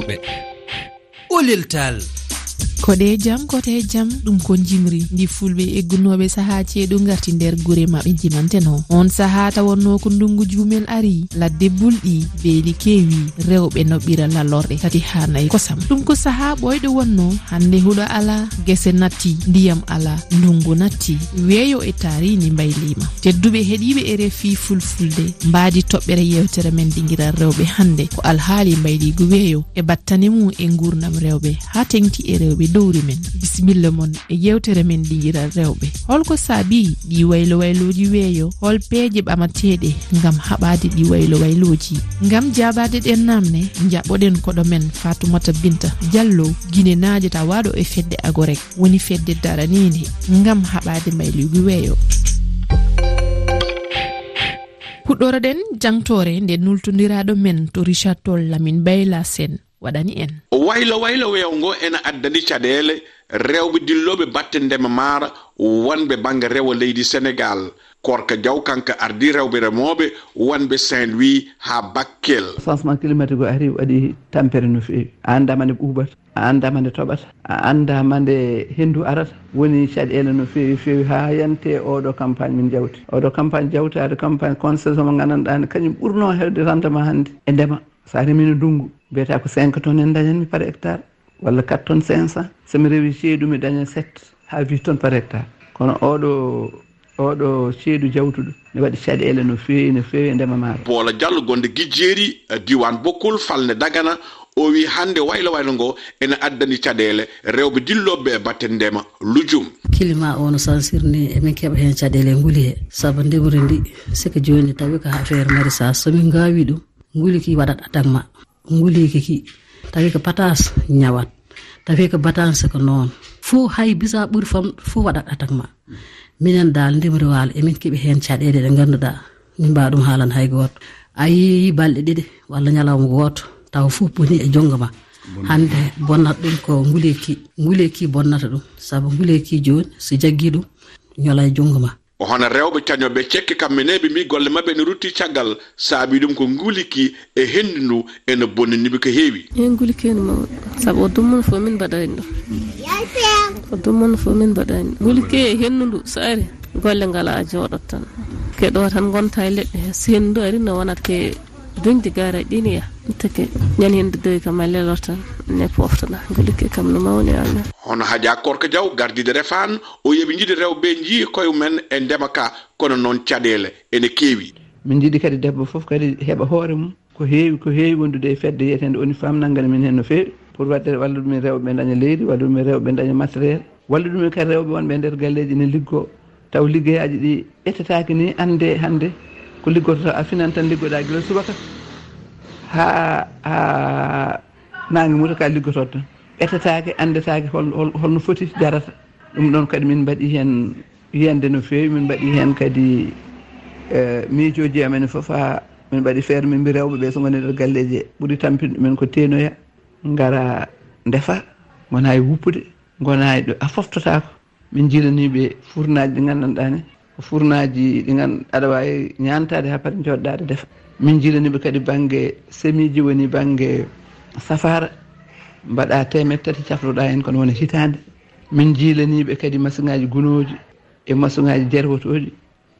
rewɓe olel tal. koɗe jaam kote jaam ɗum ko jimri ndi fulɓe eggunoɓe saaha ceeɗu garti nder guure maɓe jimanteno on saaha tawonno ko ndungu jumel ari ladde bulɗi beeli keewi rewɓe noɓɓira lalorɗe tati ha nayi kosam. Ɗum ko saaha ɓoyɗo wonno hande huɗo ala guese natti ndiyam ala ndungu natti weeyo e tarini mbaylima. Tedduɓe heeɗiɓe e refi fulfulde mbaadi toɓɓere yewtere men dinguiral rewɓe hande ko alhaali mbayligu weeyo e battane mum e gurnam rewɓe. Ha tengti e rewɓe dowri men. Bisimilla moon e yewtere men ɗiyiral rewɓe. Holko saabi ɗi waylo wayloji weeyo hol peeje ɓamateɗe gam haɓade ɗi waylo wayloji gam jabade ɗen namne jaɓoɗen koɗo men fatoumata binta diallo guine naaje ta waɗo e fedde agorek. Woni fedde daranide gam haɓade maylugu weeyo. Huɗɗoroɗen jangtore nde nultodiraɗo men to richard toll lamin bayla sen waɗani en. Waylo waylo weew ngo ene addani caɗeele rewɓe dilloɓe batte ndema maara wonɓe banggue rewo leydi sénégal korka diaw kanka ardi rewɓe remoɓe wonɓe saint louis ha bakkel changement climatique o ari waɗi tampere no fewi a andama nde ɓuɓata a andama nde toɓata a andama nde hendu arata. Woni caɗele no fewi fewi ha yante oɗo campagne min jawti. Oɗo campagne jawtade campagne concession mo gandanɗa ne kañum ɓurno hewde rendement hannde e ndema. sa remino ndungu mbiyata ko 5 tonnes en dañanmi par hectare walla 4 tonnes 500 somi rewi ceeɗu mi daña 7 ha 8 tonnes par hectare. Kono oɗo oɗo ceeɗu jawtuɗo ne waɗi caɗele no feewi no feewi e ndema maaro boola diallo gonde gijjeeri diwan bokkol falne dagana o wi hannde waylo waylo ngo ene addani caɗele. Rewɓe dilloɓe e batte ndema lujum. Kilima o no sansirni emin keeɓa heen caɗele e nguli he. Saabu ndemri ndi siko jooni tawi ko affaire maraissage somin ngaawi ɗum nguliki waɗat attaque ma nguliki ki tawi ko patas ñawat tawi ko batanse ko noon. Fo hay bisa ɓuuri fam fo waɗat attaque ma minen dal ndemri waalo emin keeɓi hen caɗele ɗe ganduɗa min mbawa ɗum haalan hay goto. A yeeyi balɗe ɗiɗi walla ñalawma goto taw fof boni e jongo ma. Hande bonnata ɗum ko nguleki nguleki bonnata ɗum. Saabu nguleki joni so jaggi ɗum ñoola e junggo ma. hono rewɓe cañoɓe cekke kamɓe ne ɓe mbi golle mabɓe ene rutti caggal saabi ɗum ko nguliki e hendu ndu ene bonniniɓe ko heewi. Eyi nguliki ene mawɗo saabu o dummon fof min mbaɗani ɗum o dummon fof min mbaɗani nguliki e hendu ndu so ari golle ngala jooɗot tan. Keɗo tan gonta e leɗɗe he so hendu ndu ari no wonat ke duñde gaare e ɗiniya tigi ñan hende dodoyi kam a lelor tan ne poftoɗa gulikki kam no mawni allah hono haaja korka diaw gardide refan e o yooɓe jiɗi rewɓe jii koye men e ndema ka kono noon caɗele ene keewi. Min jiiɗi kadi debbo foof kadi heɓa hoore mum ko heewi ko heewi wondude e fedde yiyetede oni famnalngal min hen no feewi. Pour wadde walla ɗumen rewɓe daña leydi walla ɗumen rewɓe daña matériel. Walla ɗumen kadi rewɓe wonɓe e nder galleji ne liggo. Taw liggeyaji ɗi ɓetetaki ni ande hande ko liggototo a finan tan liggoɗa guila subaka. ha ha nangue muta ka liggotoɗo tan. Ɓetatake andetake hol holno foti jarata. Ɗum ɗon kadi min mbaɗi hen yiyande no fewi min mbaɗi hen kadi eh, miijoji amen foof ha min mbaɗi feere min mbi rewɓeɓe so goni nder galleji e ɓuuri tampinde ɗumen ko teenoya gara ndefa gona e wuppude gona e ɗo a foftotako min jilaniɓe fournaji ɗi gandanɗa ni. Ko furnaji ɗi gan aɗa wawi ñantade ha pat joɗɗade defa min jilaniɓe kadi banggue semiji woni banggue safara mbaɗa temed tati cafroɗa hen kono woni hitande. Min jilaniɓe kadi masiŋaji gunoji e masiŋaji jerwotoji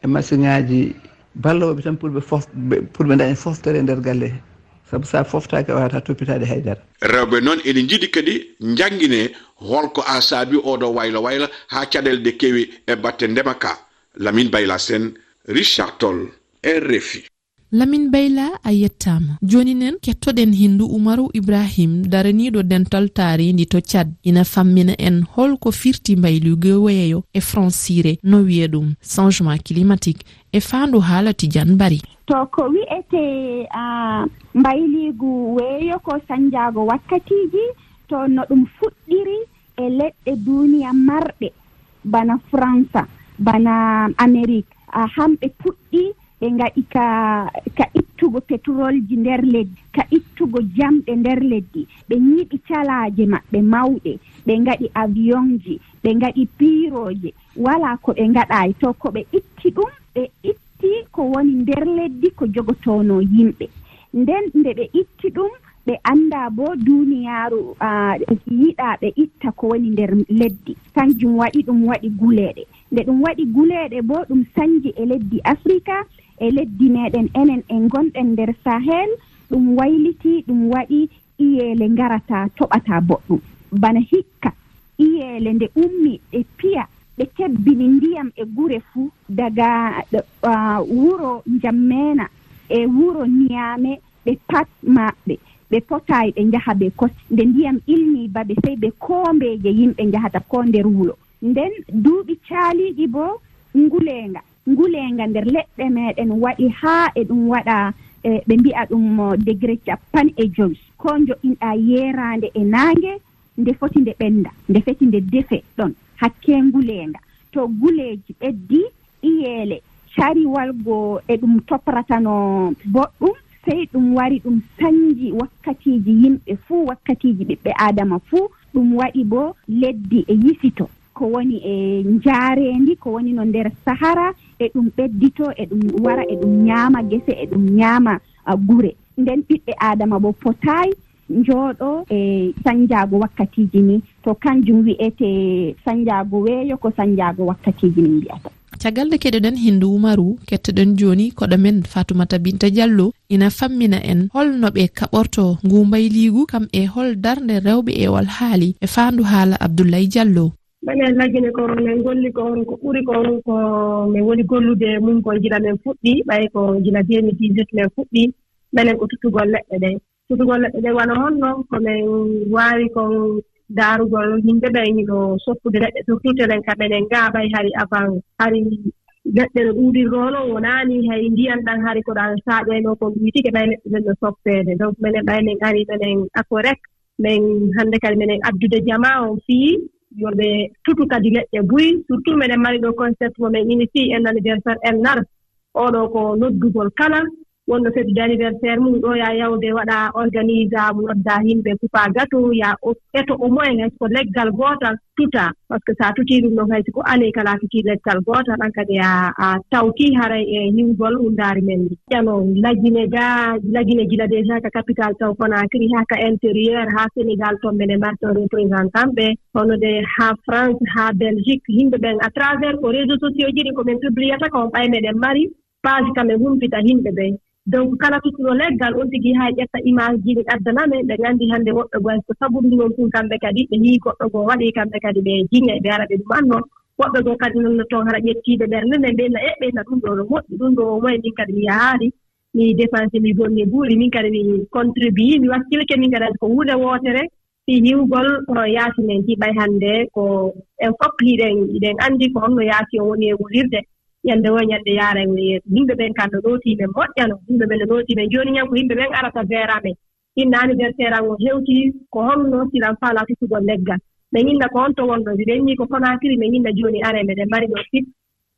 e masiŋaji balloɓe tan pour ɓe fof pour ɓe daña foftere e nder galle he. Saabu sa foftaka wawata toppitade e haydara. Rewɓe noon ene jiiɗi kadi jangguine holko a saabi oɗo waylo wayla ha caɗele ɗe kewi e batte ndema ka lamin bayla sen richard toll rfi lamin bayla a yettama. Joni nen kettoɗen hindu umaru ibrahim daraniɗo dental taridi to cad ina fammina en holko firti mbaylugo weeyo e francire no wiye ɗum. Changement climatique e fandu haala tidiane bari. To ko wi'ete uh, mbayligu weeyo ko sanjago wakkatiji to no ɗum fuɗɗiri e leɗɗe duniya marɗe. Bana france bana amérique uh, hamɓe puɗɗi ɓe ngaɗi ka ka ittugo pétrole ji nder leddi ka ittugo jamɗe nder leddi ɓe ñiɓi calaaje maɓɓe mawɗe ɓe ngaɗi avion ji ɓe ngaɗi piroje wala ko ɓe ngaɗaayi to ko ɓe itti ɗum ɓe itti ko woni nder leddi ko jogotono yimɓe. Nden nde ɓe itti ɗum ɓe annda bo duuniyaaru yiɗaa ɓe itta ko woni nder leddi. Kanjum waɗi ɗum waɗi guleeɗe. Nde ɗum waɗi guleeɗe bo ɗum sanji e leddi africa e leddi meɗen enen en gonɗen nder sahel ɗum wayliti ɗum waɗi iyeele ngarata toɓata boɗɗum. Bana hikka iyeele nde ummi ɗe piya ɓe kebbini ndiyam e gure fuu daga uh, wuro jammena e wuro niyame ɓe pat maɓɓe ɓe potayi ɓe njaha ɓe kos nde ndiyam ilni baɓe sey ɓe koombeje yimɓe njahata ko nder wulo nden duuɓi caaliiɗi bo nguleenga ngulenga nder leɗɗe meɗen waɗi haa e ɗum waɗa e, ɓe mbi'a ɗum degré capan e joyi ko joƴinɗa yeerande e naange nde foti nde ɓennda nde feti nde defe ɗon hakke nguleenga to guleeji ɓeddi iyeele cariwalgo e ɗum topratano boɗɗum sey ɗum wari ɗum sañji wakkatiiji yimɓe fuu wakkatiiji ɓiɓɓe aadama fuu ɗum waɗi bo leddi e yisito ko woni e njaarendi ko woni no nder sahara e ɗum ɓeddito e ɗum wara e ɗum ñaama gese e ɗum ñaama gure. Nden ɓiɓɓe adama bo potayi njooɗo e sañjaago wakkatiiji ni. To kanjum wi'ete sañjaago weeyo ko sañjaago wakkatiiji min mbiyata caggal de keɗoɗen hindu umaru kettoɗen joni koɗo men fatumata binta diallo ina fammina en. Holno ɓe kaɓorto ngumbayligu kam e hol darde rewɓe e wal haali e faandu haala abdoulaye diallo. minen lagine ko min ngolli ko on ko ɓuri ko on ko min woni gollude mum ko gila men fuɗɗi ɓay ko gila 2018 min fuɗɗi minen ko tuttugol leɗɗe ɗe. Tuttugol leɗɗe ɗe wona honno ko min waawi kon daarugol yimɓe ɓen no soppude leɗɗe surtout enen ka minen ngaaɓay hari avant hari leɗɗe no ɗuuɗirgoo wonaani hay ndiyan ɗan hari ko ɗan saaɗeenoo kon wiitike ɓay leɗɗe ɗen no soppeede. Donc minen ɓay min ari minen ako rek min hannde kadi minen addude jama on fii yo ɓe tutu kadi leɗɗe buyi surtout minen mari ɗo concept mo min initi e naniversaire en nar oɗo ko noddugol kala. wonno feddude anniversaire mum ɗo ya yawde waɗa mo nodda yimɓe kupa gato ya eto au moins hay ko leggal gootal tuta. Par ce que so a tutii ɗum ɗon hay siko année kala tutii leggal gootal ɗan kadi a a tawtii haray e hiwgol hundaari men. Ndi ƴano lagine ga lagine gila déjà ka capital taw conacry haa ka intérieur haa sénégal toon mene marti représentant ɓe. Hono de haa france haa belgique yimɓe ɓen à travers ko réseau sociaux ji ɗi ko min publiyata ko on ɓay meɗen mari page kamen humpita yimɓe ɓen donc kala tuttuɗo leggal on tigi haa ƴetta image ji ɗi addanamen ɓe nganndi hannde woɓɓe goy so sabu noon tun kamɓe kadi ɓe yii goɗɗo goo waɗi kamɓe kadi ɓe jiña ɓe ara ɓe ɗum annoon woɓɓe goo kadi nonno toon hara ƴettiiɓe ɓernde nde mbiyna e ɓeyna ɗum ɗo no moƴƴi. Ɗum ɗo moye min kadi mi yahaari mi dépense mi bonni buuri min kadi mi contribue mi wakkilke min kadi ko huunde wootere. Fi hiwgol hono yaasi men hiɓay hannde ko en fof hiɗen iɗen anndi ko honno yaasi o woni e wulirde. ñannde wo ñannde yaara en yeeso yimɓe ɓen kam no. Ɗootii moƴƴano yimɓe ɓen no ɗootiimen jooni ñan ko yimɓe ɓen arata veera men innaani ndeer seeran o heewtii ko holno siran faalaa tutugol leggal. Ɓe inna ko on to wonɗo si ɓennii ko konaakiri ɓe inna jooni are meɗen mari ɗo fit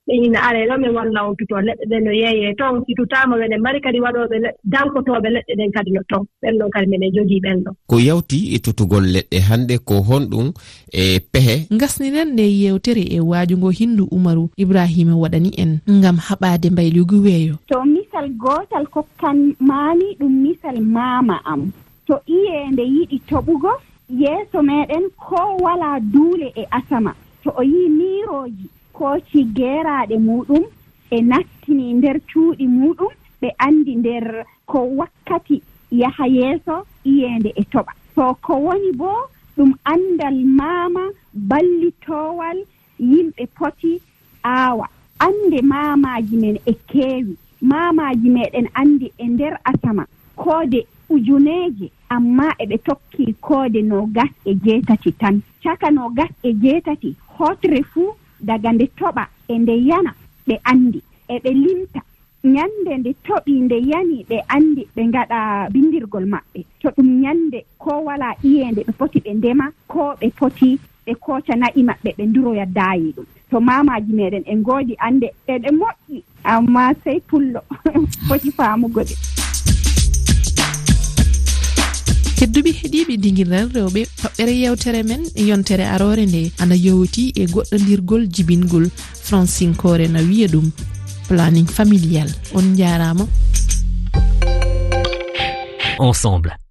ɓe ina aree ɗo min walla on pitoo leɗɗe ɗen no yeeyee. Toon situtaama minen mari kadi waɗooɓe dankotooɓe leɗɗe ɗen kadi no toon ɓen ɗon kadi minen jogii ɓen ɗon ko yawti e tutugol leɗɗe hannde ko honɗum e pehe? Gasninen nde yewtere e waajungo hinndu umaru ibrahima waɗani en ngam haɓaade mbaylugu weeyo. To misal gootal kokkan maani ɗum misal maama am. To iyeende yiɗi toɓugo yeeso meeɗen ko walaa duule e asama. To o yii miirooji kooci geeraaɗe muɗum ɓe nattini nder cuuɗi muɗum ɓe anndi nder ko wakkati yaha yeeso iyeende e toɓa. To ko woni boo ɗum anndal maama ballitoowal yimɓe poti aawa. Annde maamaaji men e keewi. Maamaaji meɗen anndi e nder asama. Koode ujuneeje amma eɓe tokkii koode no gas e jeetati tan. Caka no gas e jeetati hotre fuu daga nde toɓa e nde yana ɓe anndi eɓe limta. Ñannde nde toɓi nde yani ɓe anndi ɓe ngaɗa bindirgol maɓɓe. To ɗum ñannde ko walaa iyeende ɓe poti ɓe ndema ko ɓe poti ɓe kooca na'i maɓɓe ɓe nduroya daayi ɗum. To mamaji meɗen en ngoodi annde eɗe moƴƴi amma sey pullo foti faamugo ɗe kedduɓe heeɗiɓe diguiral rewɓe toɓɓere yewtere men e yontere arore nde. Ana yowti e goɗɗodirgol jibingol francinkore no wiya ɗum. Planning familial on jarama. Ensemble.